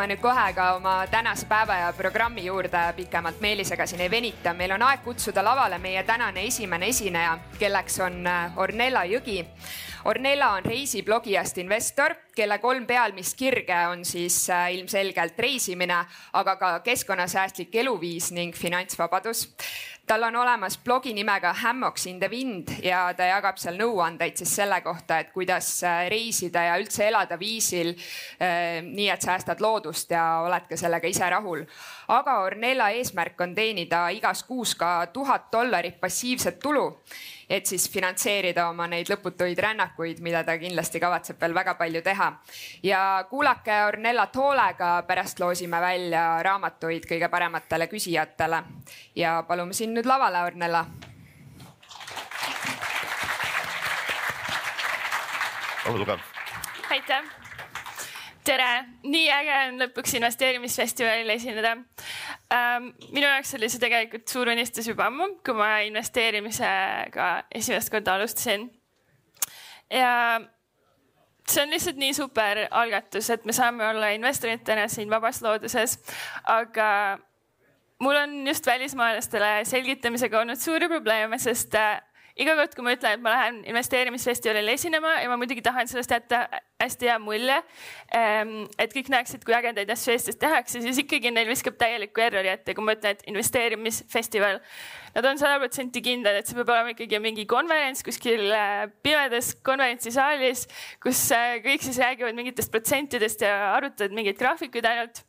asume nüüd kohe ka oma tänase päeva ja programmi juurde pikemalt Meelisega siin ei venita. meil on aeg kutsuda lavale meie tänane esimene esineja, kelleks on äh, Ornella Jõgi. Ornella on reisiblogijast investor, kelle kolm pealmist kirge on siis äh, ilmselgelt reisimine, aga ka keskkonnasäästlik eluviis ning finantsvabadus tal on olemas blogi nimega Hammocks in the wind ja ta jagab seal nõuandeid siis selle kohta, et kuidas äh, reisida ja üldse elada viisil äh, nii, et säästad loodust ja oled ka sellega ise rahul. aga Ornella eesmärk on teenida igas kuus ka tuhat dollarit passiivset tulu et siis finantseerida oma neid lõputuid rännakuid, mida ta kindlasti kavatseb veel väga palju teha. ja kuulake Ornellat hoolega, pärast loosime välja raamatuid kõige parematele küsijatele ja palume sind nüüd lavale, Ornella. ole tugev. aitäh tere, nii äge on lõpuks investeerimisfestivalil esineda ähm,. minu jaoks oli see tegelikult suur unistus juba ammu, kui ma investeerimisega esimest korda alustasin. ja see on lihtsalt nii super algatus, et me saame olla investoritena siin vabas looduses, aga mul on just välismaalastele selgitamisega olnud suuri probleeme, sest äh, iga kord, kui ma ütlen, et ma lähen investeerimisfestivalile esinema ja ma muidugi tahan sellest jätta hästi hea mulje. Ehm, et kõik näeksid, kui ägedaid asju Eestis tehakse, siis ikkagi neil viskab täielikku errori ette, kui ma ütlen, et investeerimisfestival. Nad on sada protsenti kindlad, et see peab olema ikkagi mingi konverents kuskil äh, pimedas konverentsisaalis, kus äh, kõik siis räägivad mingitest protsentidest ja arutavad mingeid graafikuid ainult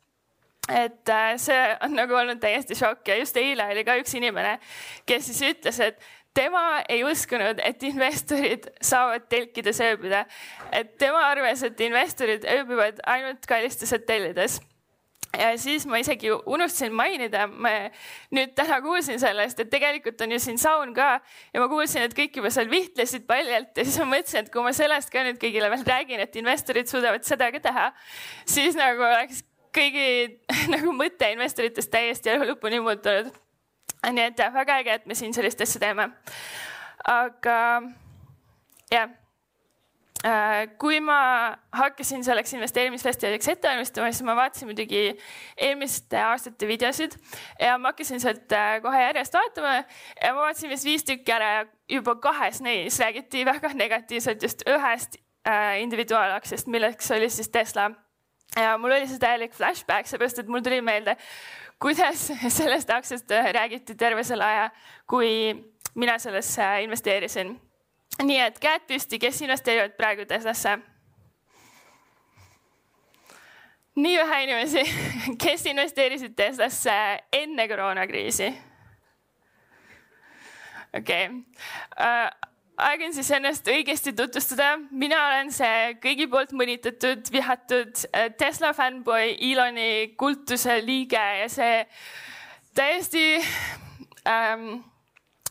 et äh, see on nagu olnud täiesti šokk ja just eile oli ka üks inimene, kes siis ütles, et tema ei uskunud, et investorid saavad telkides ööbida. et tema arvas, et investorid ööbivad ainult kallistes hotellides. Ja siis ma isegi unustasin mainida, ma nüüd täna kuulsin sellest, et tegelikult on ju siin saun ka. Ja ma kuulsin, et kõik juba seal vihtlesid paljalt. Ja siis ma mõtlesin, et kui ma sellest ka nüüd kõigile veel räägin, et investorid suudavad seda ka teha, siis nagu oleks kõigi nagu mõte investoritest täiesti lõpuni muutunud nii et jah, väga äge, et me siin sellist asja teeme. aga jah äh, kui ma hakkasin selleks investeerimisfestivaliks ette valmistama, siis ma vaatasin muidugi eelmiste aastate videosid ja ma hakkasin sealt äh, kohe järjest vaatama ja ma vaatasin vist viis tükki ära ja juba kahes neis räägiti väga negatiivselt just ühest äh, individuaalaktsiast, milleks oli siis Tesla. ja mul oli see täielik flashback, seepärast et mul tuli meelde, kuidas sellest aktsiast räägiti terve selle aja, kui mina sellesse investeerisin. nii et käed püsti, kes investeerivad praegu Teslasse? nii vähe inimesi, kes investeerisid Teslasse enne koroonakriisi? okei okay. uh,, aeg on siis ennast õigesti tutvustada. mina olen see kõigi poolt mõnitatud, vihatud äh, Tesla fännboi, Eloni kultuse liige ja see täiesti ähm,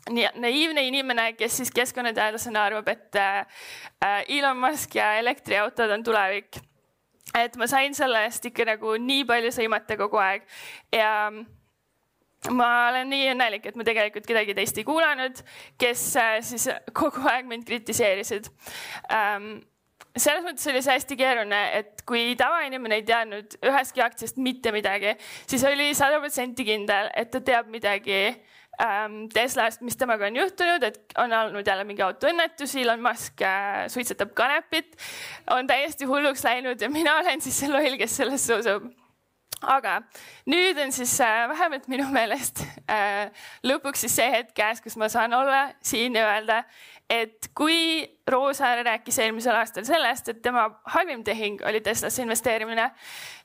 naiivne inimene, kes siis keskkonnateadlasena arvab, et äh, Elon Musk ja elektriautod on tulevik. et ma sain selle eest ikka nagu nii palju sõimata kogu aeg ja ma olen nii õnnelik, et ma tegelikult kedagi teist ei kuulanud, kes äh, siis kogu aeg mind kritiseerisid. Ähm, selles mõttes oli see hästi keeruline, et kui tavainimene ei teadnud ühestki aktsiast mitte midagi, siis oli sada protsenti kindel, et ta teab midagi ähm, Teslast, mis temaga on juhtunud, et on olnud jälle mingi autoõnnetus, Elon Musk äh, suitsetab kanepit, on täiesti hulluks läinud ja mina olen siis see loll, kes sellesse usub aga nüüd on siis äh, vähemalt minu meelest äh, lõpuks siis see hetk käes, kus ma saan olla siin ja öelda, et kui Roosaare rääkis eelmisel aastal sellest, et tema halvim tehing oli Teslasse investeerimine,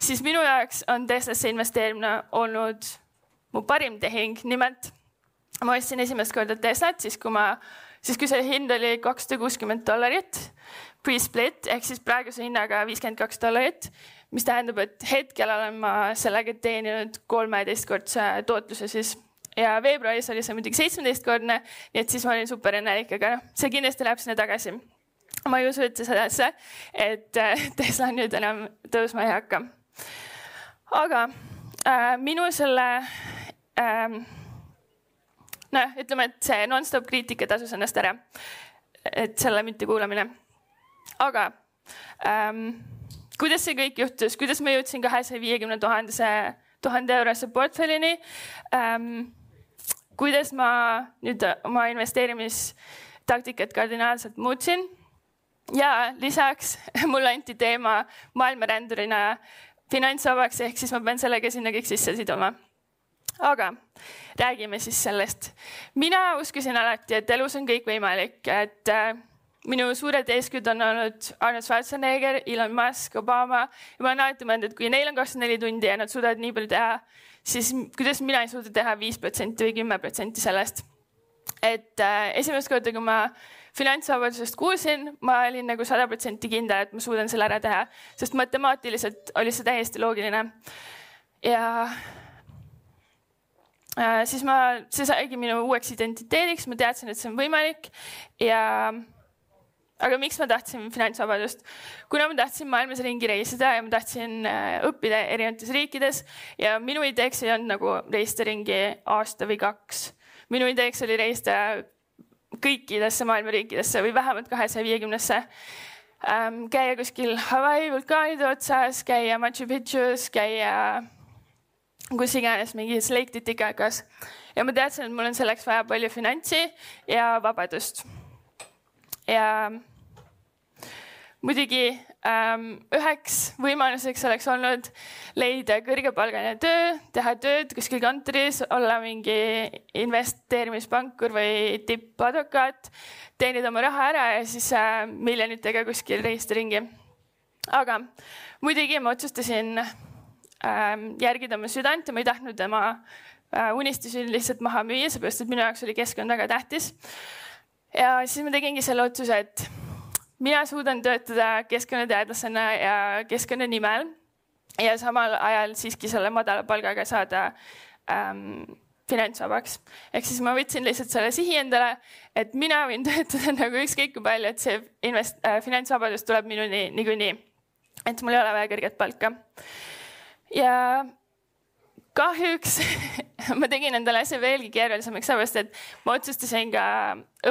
siis minu jaoks on Teslasse investeerimine olnud mu parim tehing, nimelt ma ostsin esimest korda Teslat siis, kui ma, siis kui see hind oli kakssada kuuskümmend dollarit pre-split ehk siis praeguse hinnaga viiskümmend kaks dollarit mis tähendab, et hetkel olen ma sellega teeninud kolmeteistkordse tootluse siis ja veebruaris oli see muidugi seitsmeteistkordne, nii et siis ma olin super õnnelik, aga noh, see kindlasti läheb sinna tagasi. ma ei usu üldse sellesse, et äh, Tesla nüüd enam tõusma ei hakka. aga äh, minu selle äh, noh, ütleme, et see nonstop kriitika tasus ennast ära. et selle mittekuulamine. aga ähm, kuidas see kõik juhtus, kuidas ma jõudsin kahesaja viiekümne tuhandese, tuhande eurose portfellini ähm,. kuidas ma nüüd oma investeerimistaktikat kardinaalselt muutsin. ja lisaks mulle anti teema maailmarändurina finantsvabaks, ehk siis ma pean selle ka sinna kõik sisse siduma aga räägime siis sellest. mina uskusin alati, et elus on kõik võimalik, et äh, minu suured eeskujud on olnud Arnold Schwarzenegger, Elon Musk, Obama ja ma olen alati mõelnud, et kui neil on kakskümmend neli tundi ja nad suudavad nii palju teha, siis kuidas mina ei suuda teha viis protsenti või kümme protsenti sellest. et äh, esimest korda, kui ma finantsvabadusest kuulsin, ma olin nagu sada protsenti kindel, et ma suudan selle ära teha, sest matemaatiliselt oli see täiesti loogiline. ja äh, siis ma, see saigi minu uueks identiteediks, ma teadsin, et see on võimalik ja aga miks ma tahtsin finantsvabadust? kuna ma tahtsin maailmas ringi reisida ja ma tahtsin äh, õppida erinevates riikides ja minu ideeks ei olnud nagu reisida ringi aasta või kaks. minu ideeks oli reisida kõikidesse maailma riikidesse või vähemalt kahesaja viiekümnesse ähm,. käia kuskil Hawaii vulkaanide otsas, käia Machu Picchus, käia kus iganes mingis Lake Titicakas ja ma teadsin, et mul on selleks vaja palju finantsi ja vabadust ja muidugi ähm, üheks võimaluseks oleks olnud leida kõrgepalgaline töö, teha tööd kuskil kontoris, olla mingi investeerimispankur või tippadvokaat, teenida oma raha ära ja siis äh, miljonitega kuskil reisida ringi. aga muidugi ma otsustasin ähm, järgida oma südant ja ma ei tahtnud oma äh, unistusi lihtsalt maha müüa, seepärast et minu jaoks oli keskkond väga tähtis ja siis ma tegingi selle otsuse, et mina suudan töötada keskkonnateadlasena ja keskkonna nimel ja samal ajal siiski selle madala palgaga saada ähm, finantsvabaks. ehk siis ma võtsin lihtsalt selle sihi endale, et mina võin töötada nagu ükskõik kui palju, et see invest- äh,, finantsvabadus tuleb minuni niikuinii. et mul ei ole vaja kõrget palka. ja kahjuks ma tegin endale asja veelgi keerulisemaks, sellepärast et ma otsustasin ka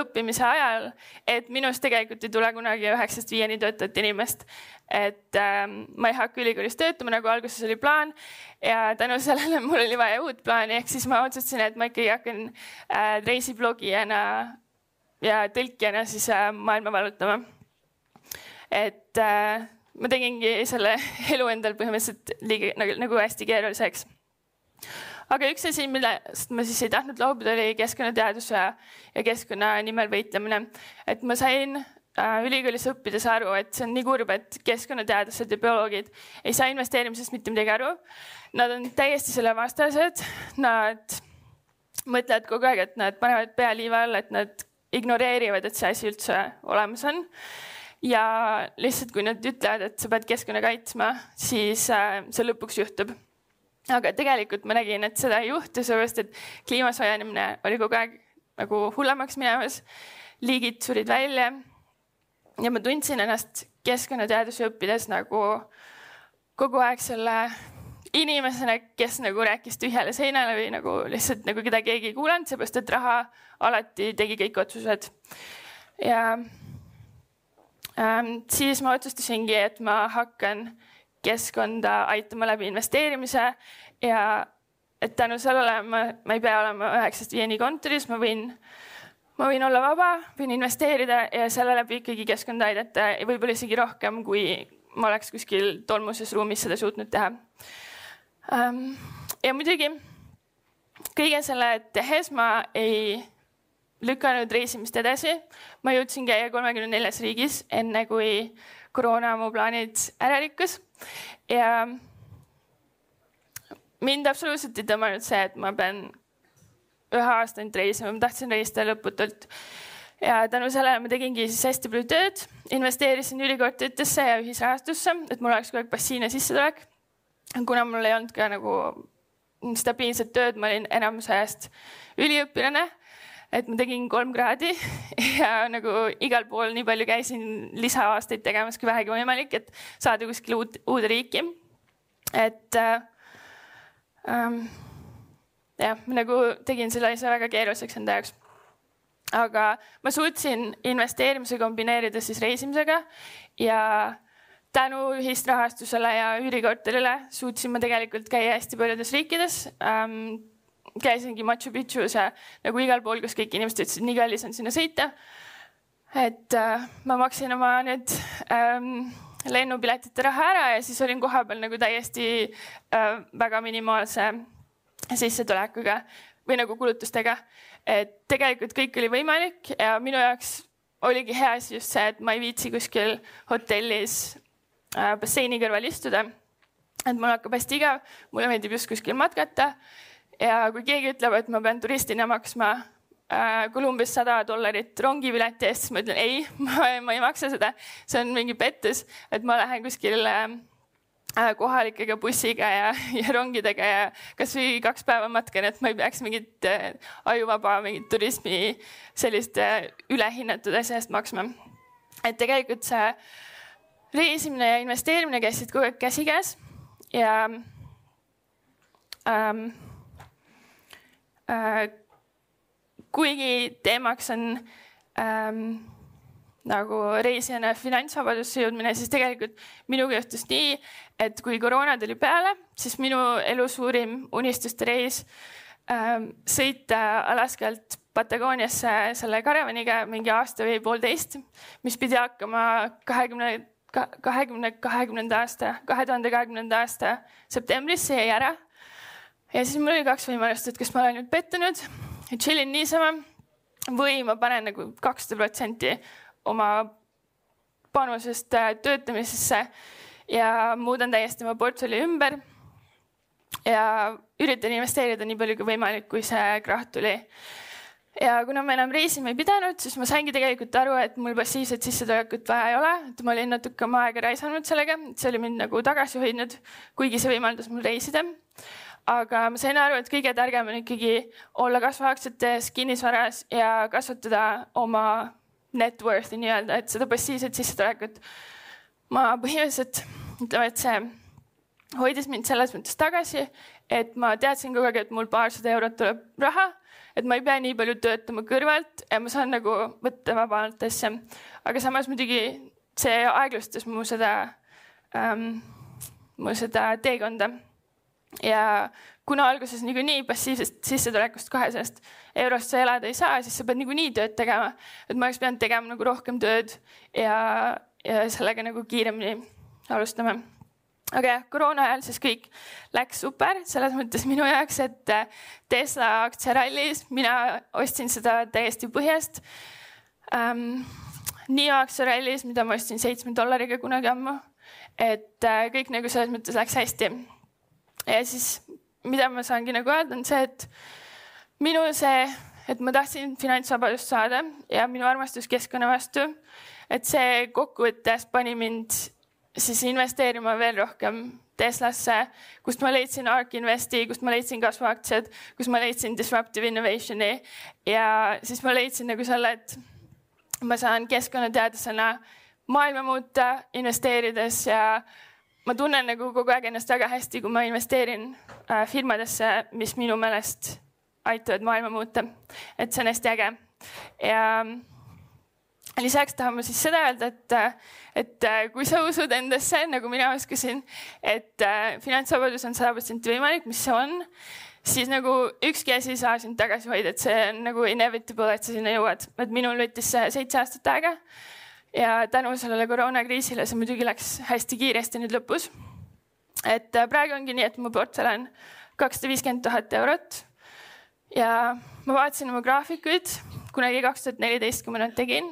õppimise ajal, et minust tegelikult ei tule kunagi üheksast viieni töötavat inimest. et ähm, ma ei hakka ülikoolis töötama, nagu alguses oli plaan ja tänu sellele mul oli vaja uut plaani, ehk siis ma otsustasin, et ma ikkagi hakkan äh, reisiblogijana ja tõlkijana siis äh, maailma vallutama. et äh, ma tegingi selle elu endal põhimõtteliselt liiga nagu, nagu hästi keeruliseks aga üks asi, millest ma siis ei tahtnud loobuda, oli keskkonnateaduse ja keskkonna nimel võitlemine. et ma sain äh, ülikoolis õppides aru, et see on nii kurb, et keskkonnateadlased ja bioloogid ei saa investeerimisest mitte midagi aru. Nad on täiesti selle vastased, nad mõtlevad kogu aeg, et nad panevad pea liiva alla, et nad ignoreerivad, et see asi üldse olemas on ja lihtsalt, kui nad ütlevad, et sa pead keskkonna kaitsma, siis äh, see lõpuks juhtub aga tegelikult ma nägin, et seda ei juhtu, sellepärast et kliima soojenemine oli kogu aeg nagu hullemaks minemas. liigid surid välja. ja ma tundsin ennast keskkonnateadusi õppides nagu kogu aeg selle inimesena, kes nagu rääkis tühjale seinale või nagu lihtsalt nagu keda keegi ei kuulanud, seepärast et raha alati tegi kõik otsused. ja ähm, siis ma otsustasingi, et ma hakkan keskkonda aitama läbi investeerimise ja et tänu sellele ma, ma ei pea olema üheksast viieni kontoris, ma võin, ma võin olla vaba, võin investeerida ja selle läbi ikkagi keskkonda aidata ja võib-olla isegi rohkem, kui ma oleks kuskil tolmuses ruumis seda suutnud teha. Ähm, ja muidugi kõige selle tehes ma ei lükanud reisimist edasi. ma jõudsin käia kolmekümne neljas riigis, enne kui koroona mu plaanid ära rikkus ja mind absoluutselt ei tõmmanud see, et ma pean ühe aasta ainult reisima, ma tahtsin reisida lõputult. ja tänu sellele ma tegingi siis hästi palju tööd, investeerisin ülikorteritesse ja ühisrahastusse, et mul oleks kogu aeg passiivne sissetulek. kuna mul ei olnud ka nagu stabiilset tööd, ma olin enamuse ajast üliõpilane et ma tegin kolm kraadi ja nagu igal pool nii palju käisin lisaaastaid tegemas kui vähegi võimalik, et saada kuskile uut, uude riiki. et äh, ähm, jah, nagu tegin selle asja väga keeruliseks enda jaoks. aga ma suutsin investeerimise kombineerida siis reisimisega ja tänu ühisrahastusele ja üürikorterile suutsin ma tegelikult käia hästi paljudes riikides ähm, käisingi Machu Picchus ja nagu igal pool, kus kõik inimesed ütlesid, nii kallis on sinna sõita. et äh, ma maksin oma need ähm, lennupiletite raha ära ja siis olin kohapeal nagu täiesti äh, väga minimaalse sissetulekuga või nagu kulutustega. et tegelikult kõik oli võimalik ja minu jaoks oligi hea asi just see, et ma ei viitsi kuskil hotellis äh, basseini kõrval istuda. et mul hakkab hästi igav, mulle meeldib just kuskil matkata ja kui keegi ütleb, et ma pean turistina maksma äh, Kolumbias sada dollarit rongipileti eest, siis ma ütlen ei, ma, ei maksa seda, see on mingi pettus, et ma lähen kuskile äh, kohalikega bussiga ja, ja rongidega ja kasvõi kaks päeva matkan, et ma ei peaks mingit äh, ajuvaba mingit turismi sellist ülehinnatud asja eest maksma. et tegelikult see reisimine ja investeerimine käisid kogu aeg käsikäes ja ähm, Äh, kuigi teemaks on ähm, nagu reisijana finantsvabadusse jõudmine, siis tegelikult minuga juhtus nii, et kui koroona tuli peale, siis minu elu suurim unistuste reis ähm, sõita Alaskalt Patagooniasse selle karavaniga mingi aasta või poolteist, mis pidi hakkama kahekümne, kahekümne, kahekümnenda aasta, kahe tuhande kahekümnenda aasta septembris, see jäi ära ja siis mul oli kaks võimalust, et kas ma olen nüüd pettunud ja chillin niisama või ma panen nagu kakssada protsenti oma panusest äh, töötamisesse ja muudan täiesti oma portfelli ümber. ja üritan investeerida nii palju kui võimalik, kui see krahh tuli. ja kuna ma enam reisima ei pidanud, siis ma saingi tegelikult aru, et mul passiivset sissetulekut vaja ei ole, et ma olin natuke oma aega raisanud sellega, see oli mind nagu tagasi hoidnud, kuigi see võimaldas mul reisida aga ma sain aru, et kõige targem on ikkagi olla kasvuaktsiates, kinnisvaras ja kasvatada oma net worth'i nii-öelda, et seda passiivset sissetulekut. ma põhimõtteliselt ütleme, et see hoidis mind selles mõttes tagasi, et ma teadsin kogu aeg, et mul paarsada eurot tuleb raha, et ma ei pea nii palju töötama kõrvalt ja ma saan nagu võtta vabalt asja. aga samas muidugi see aeglustas mu seda ähm,, mu seda teekonda ja kuna alguses niikuinii passiivsest sissetulekust kahesajast eurost sa elada ei saa, siis sa pead niikuinii tööd tegema. et ma oleks pidanud tegema nagu rohkem tööd ja, ja sellega nagu kiiremini alustama. aga jah, koroona ajal siis kõik läks super selles mõttes minu jaoks, et äh, Tesla aktsiarallis mina ostsin seda täiesti põhjast ähm,. NIO aktsiarallis, mida ma ostsin seitsme dollariga kunagi ammu. et äh, kõik nagu selles mõttes läks hästi ja siis, mida ma saangi nagu öelda, on see, et minu see, et ma tahtsin finantsvabadust saada ja minu armastus keskkonna vastu, et see kokkuvõttes pani mind siis investeerima veel rohkem Teslasse, kust ma leidsin ARK Investi, kust ma leidsin kasvuaktsiad, kus ma leidsin disruptive innovationi ja siis ma leidsin nagu selle, et ma saan keskkonnateadlasena maailma muuta, investeerides ja ma tunnen nagu kogu aeg ennast väga hästi, kui ma investeerin äh, firmadesse, mis minu meelest aitavad maailma muuta. et see on hästi äge. ja lisaks tahan ma siis seda öelda, et, et äh, kui sa usud endasse, nagu mina oskasin, et äh, finantsvabadus on sada protsenti võimalik, mis see on, siis nagu ükski asi ei saa sind tagasi hoida, et see on nagu inevitable, et sa sinna jõuad. et minul võttis see seitse aastat aega ja tänu sellele koroonakriisile see muidugi läks hästi kiiresti nüüd lõpus. et äh, praegu ongi nii, et mu portfell on kakssada viiskümmend tuhat eurot. ja ma vaatasin oma graafikuid kunagi kaks tuhat neliteist, kui ma nad tegin,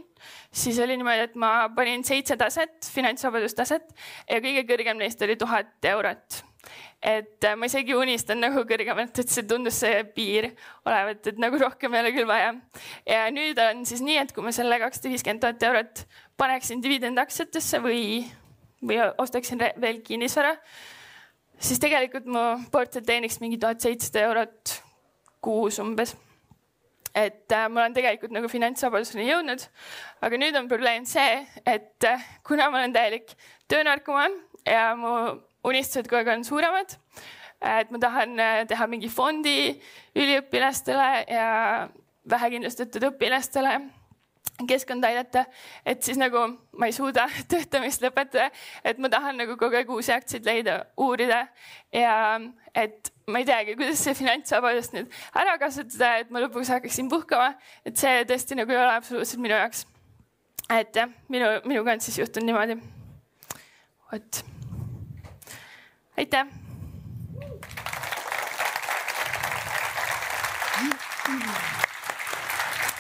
siis oli niimoodi, et ma panin seitse taset, finantsvabadustaset ja kõige kõrgem neist oli tuhat eurot et äh, ma isegi unistan nagu kõrgemalt, et see tundus see piir olevat, et nagu rohkem ei ole küll vaja. ja nüüd on siis nii, et kui ma selle kakssada viiskümmend tuhat eurot paneksin dividendaktsiatesse või, või ostaksin veel kinnisvara, siis tegelikult mu portfell teeniks mingi tuhat seitsesada eurot kuus umbes. et äh, ma olen tegelikult nagu finantsvabaduseni jõudnud, aga nüüd on probleem see, et äh, kuna ma olen täielik töönarkomaan ja mu unistused kogu aeg on suuremad. et ma tahan äh, teha mingi fondi üliõpilastele ja vähekindlustatud õpilastele. Keskkonda aidata, et siis nagu ma ei suuda töötamist lõpetada, et ma tahan nagu kogu aeg uusi aktsiaid leida, uurida ja et ma ei teagi, kuidas see finantsvabadust nüüd ära kasutada, et ma lõpuks hakkaksin puhkama, et see tõesti nagu ei ole absoluutselt minu jaoks. et jah, minu, minuga on siis juhtunud niimoodi. vot, aitäh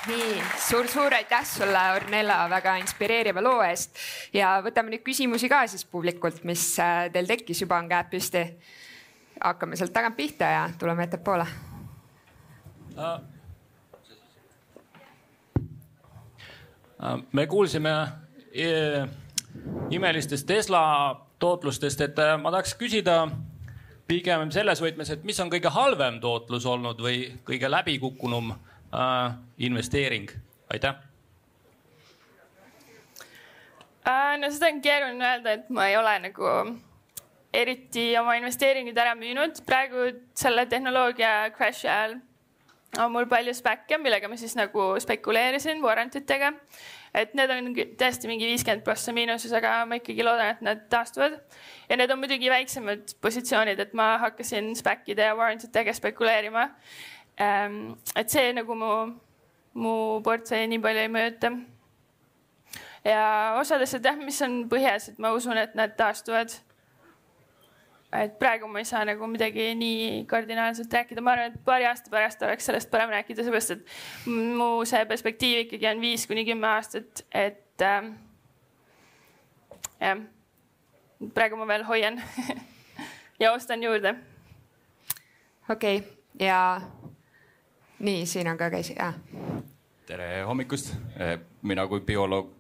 nii suur-suur aitäh sulle, Ornella, väga inspireeriva loo eest ja võtame nüüd küsimusi ka siis publikult, mis äh, teil tekkis, juba on käed püsti. hakkame sealt tagant pihta ja tuleme ettepoole uh,. me kuulsime e, imelistest Tesla tootlustest, et ma tahaks küsida pigem selles võtmes, et mis on kõige halvem tootlus olnud või kõige läbikukkunum äh, investeering, aitäh äh,? no seda on keeruline öelda, et ma ei ole nagu eriti oma investeeringuid ära müünud. praegu selle tehnoloogia crash'i ajal on mul palju späkke, millega ma siis nagu spekuleerisin warrant itega. et need on tõesti mingi viiskümmend prossa miinuses, aga ma ikkagi loodan, et nad taastuvad. ja need on muidugi väiksemad positsioonid, et ma hakkasin späkkide ja warrant itega spekuleerima et see nagu mu, mu portfelli nii palju ei mõjuta. ja osad asjad jah, mis on põhjas, et ma usun, et nad taastuvad. et praegu ma ei saa nagu midagi nii kardinaalselt rääkida, ma arvan, et paari aasta pärast oleks sellest parem rääkida, seepärast et mu see perspektiiv ikkagi on viis kuni kümme aastat, et äh, jah, praegu ma veel hoian ja ostan juurde. okei okay., ja nii, siin on ka käsi ah., tere hommikust. Eh, mina kui bioloog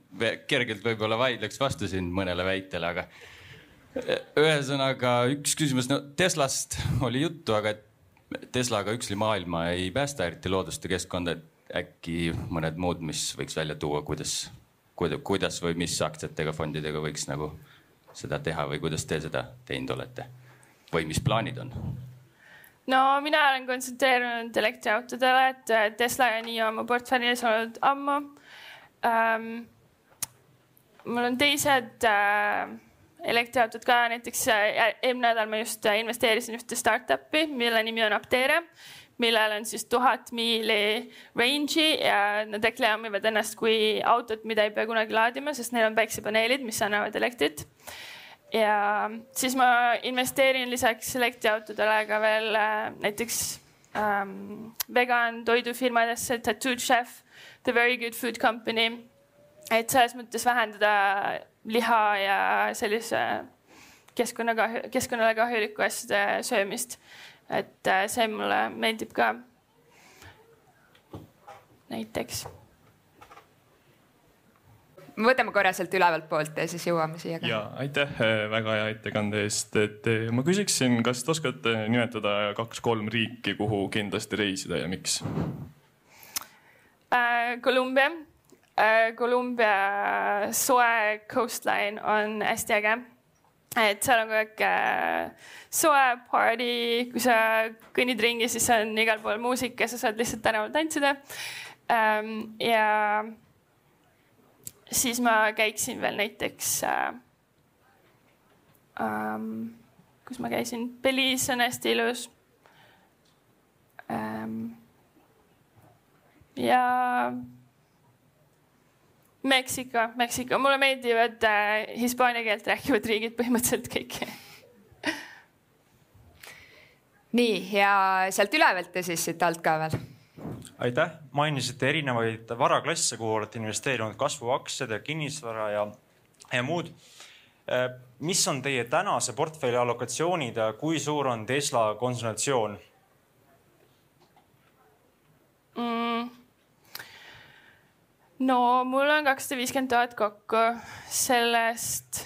kergelt võib-olla vaidleks vastu siin mõnele väitele, aga eh, ühesõnaga üks küsimus, no Teslast oli juttu, aga Teslaga üksi maailma ei päästa eriti loodust ja keskkonda, äkki mõned muud, mis võiks välja tuua, kuidas, kuidas või mis aktsiatega, fondidega võiks nagu seda teha või kuidas te seda teinud olete või mis plaanid on? No mina olen kontsentreerunud elektriautodele, et äh, Tesla ja NIO on mu portfellis olnud ammu ähm,. mul on teised äh, elektriautod ka, näiteks äh, eelmine nädal ma just äh, investeerisin ühte startup'i, mille nimi on Apteere, millel on siis tuhat miili range'i ja nad reklaamivad ennast kui autot, mida ei pea kunagi laadima, sest neil on päiksepaneelid, mis annavad elektrit ja siis ma investeerin lisaks elektriautodele ka veel äh, näiteks ähm, vegan toidufirmadesse, Tattooed Chef, The Very Good Food Company. et selles mõttes vähendada liha ja sellise keskkonnakahju, keskkonnale kahjuliku asjade söömist. et äh, see mulle meeldib ka. näiteks võtame korra sealt ülevalt poolt ja siis jõuame siia ka. ja aitäh eh, väga hea ettekande eest, et eh, ma küsiksin, kas te oskate nimetada kaks-kolm riiki, kuhu kindlasti reisida ja miks äh,? Kolumbia äh,, Kolumbia soe coastline on hästi äge et seal on kogu aeg äh, soe party, kui sa kõnnid ringi, siis on igal pool muusika, sa saad lihtsalt tänaval tantsida ähm,. ja siis ma käiksin veel näiteks äh,. Ähm, kus ma käisin, Belize on hästi ilus ähm,. ja Meksiko, Meksiko, mulle meeldivad äh, hispaania keelt rääkivad riigid põhimõtteliselt kõik nii ja sealt ülevalt ja siis siit alt ka veel aitäh, mainisite erinevaid varaklasse, kuhu olete investeerinud, kasvuaktsiad ja kinnisvara ja, ja muud. Äh, mis on teie tänase portfelli allokatsioonid ja kui suur on Tesla konsultatsioon mm.? no mul on kakssada viiskümmend tuhat kokku, sellest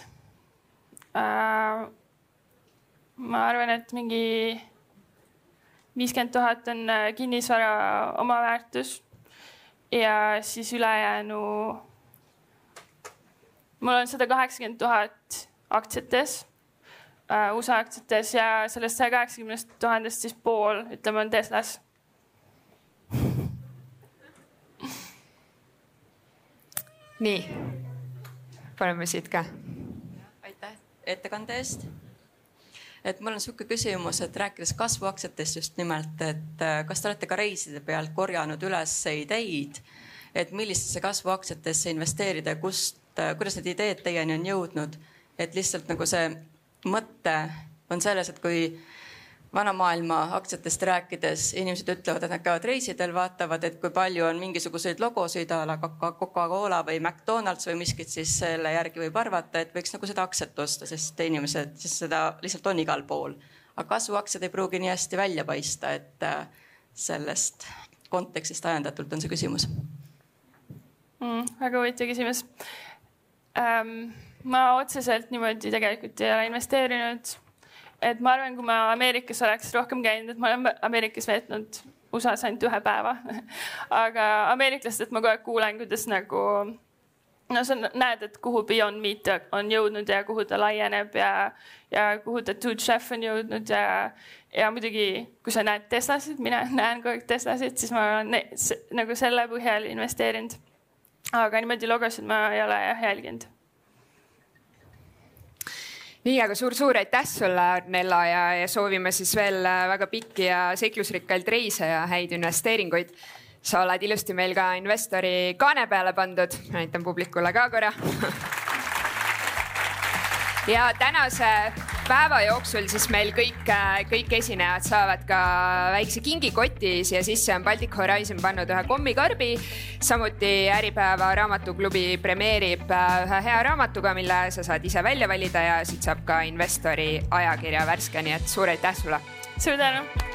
äh, ma arvan, et mingi viiskümmend tuhat on äh, kinnisvara omaväärtus ja siis ülejäänu. mul on sada kaheksakümmend tuhat aktsiates äh,, USA aktsiates ja sellest saja kaheksakümnest tuhandest siis pool, ütleme, on Teslas nii, paneme siit ka. aitäh ettekande eest. Et mul on sihuke küsimus, et rääkides kasvuaktsiatest just nimelt, et äh, kas te olete ka reiside pealt korjanud üles ideid, et millistesse kasvuaktsiatesse investeerida ja kust, äh, kuidas need ideed teieni on jõudnud, et lihtsalt nagu see mõte on selles, et kui vana maailma aktsiatest rääkides inimesed ütlevad, et nad käivad reisidel, vaatavad, et kui palju on mingisuguseid logosid a la Coca-Cola või McDonalds või miskit, siis selle järgi võib arvata, et võiks nagu seda aktsiat osta, sest inimesed, sest seda lihtsalt on igal pool. aga kasvuaktsiad ei pruugi nii hästi välja paista, et äh, sellest kontekstist ajendatult on see küsimus mm,. väga huvitav küsimus ähm,. ma otseselt niimoodi tegelikult ei ole investeerinud et ma arvan, kui ma Ameerikas oleks rohkem käinud, et ma olen Ameerikas veetnud USA-s ainult ühe päeva aga ameeriklastelt ma kogu aeg kuulen, kuidas nagu no sa näed, et kuhu Beyond Meat on jõudnud ja kuhu ta laieneb ja, ja kuhu Tattooed Chef on jõudnud ja, ja muidugi, kui sa näed Teslasid, mina näen kogu aeg Teslasid, siis ma olen nagu selle põhjal investeerinud. aga niimoodi logosid ma ei ole jah jälginud nii, aga suur-suur aitäh sulle, Arnella ja, ja soovime siis veel äh, väga pikki ja seiklusrikkaid reise ja häid investeeringuid. sa oled ilusti meil ka investori kaane peale pandud, näitan publikule ka korra ja tänase päeva jooksul siis meil kõik, kõik esinejad saavad ka väikse kingikoti siia sisse on Baltic Horizon pannud ühe kommikarbi. samuti Äripäeva raamatuklubi premeerib äh, ühe hea raamatuga, mille sa saad ise välja valida ja siit saab ka investori ajakirja värske, nii et suur aitäh sulle. suur tänu